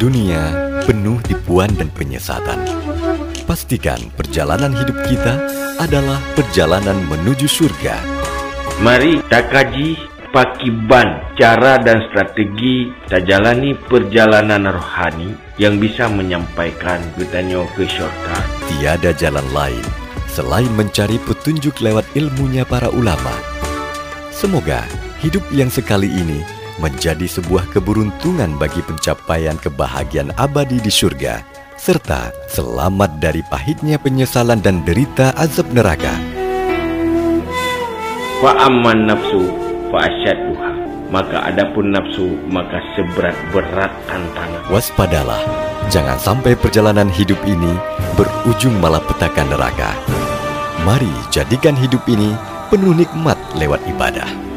Dunia penuh tipuan dan penyesatan. Pastikan perjalanan hidup kita adalah perjalanan menuju surga. Mari tak kaji pakiban cara dan strategi tak jalani perjalanan rohani yang bisa menyampaikan kita ke syurga. Tiada jalan lain selain mencari petunjuk lewat ilmunya para ulama. Semoga hidup yang sekali ini menjadi sebuah keberuntungan bagi pencapaian kebahagiaan abadi di surga, serta selamat dari pahitnya penyesalan dan derita azab neraka. Fa'amman nafsu fa'asyaduha. Maka adapun nafsu, maka seberat-berat tantangan. Waspadalah, jangan sampai perjalanan hidup ini berujung malapetaka neraka. Mari jadikan hidup ini penuh nikmat lewat ibadah.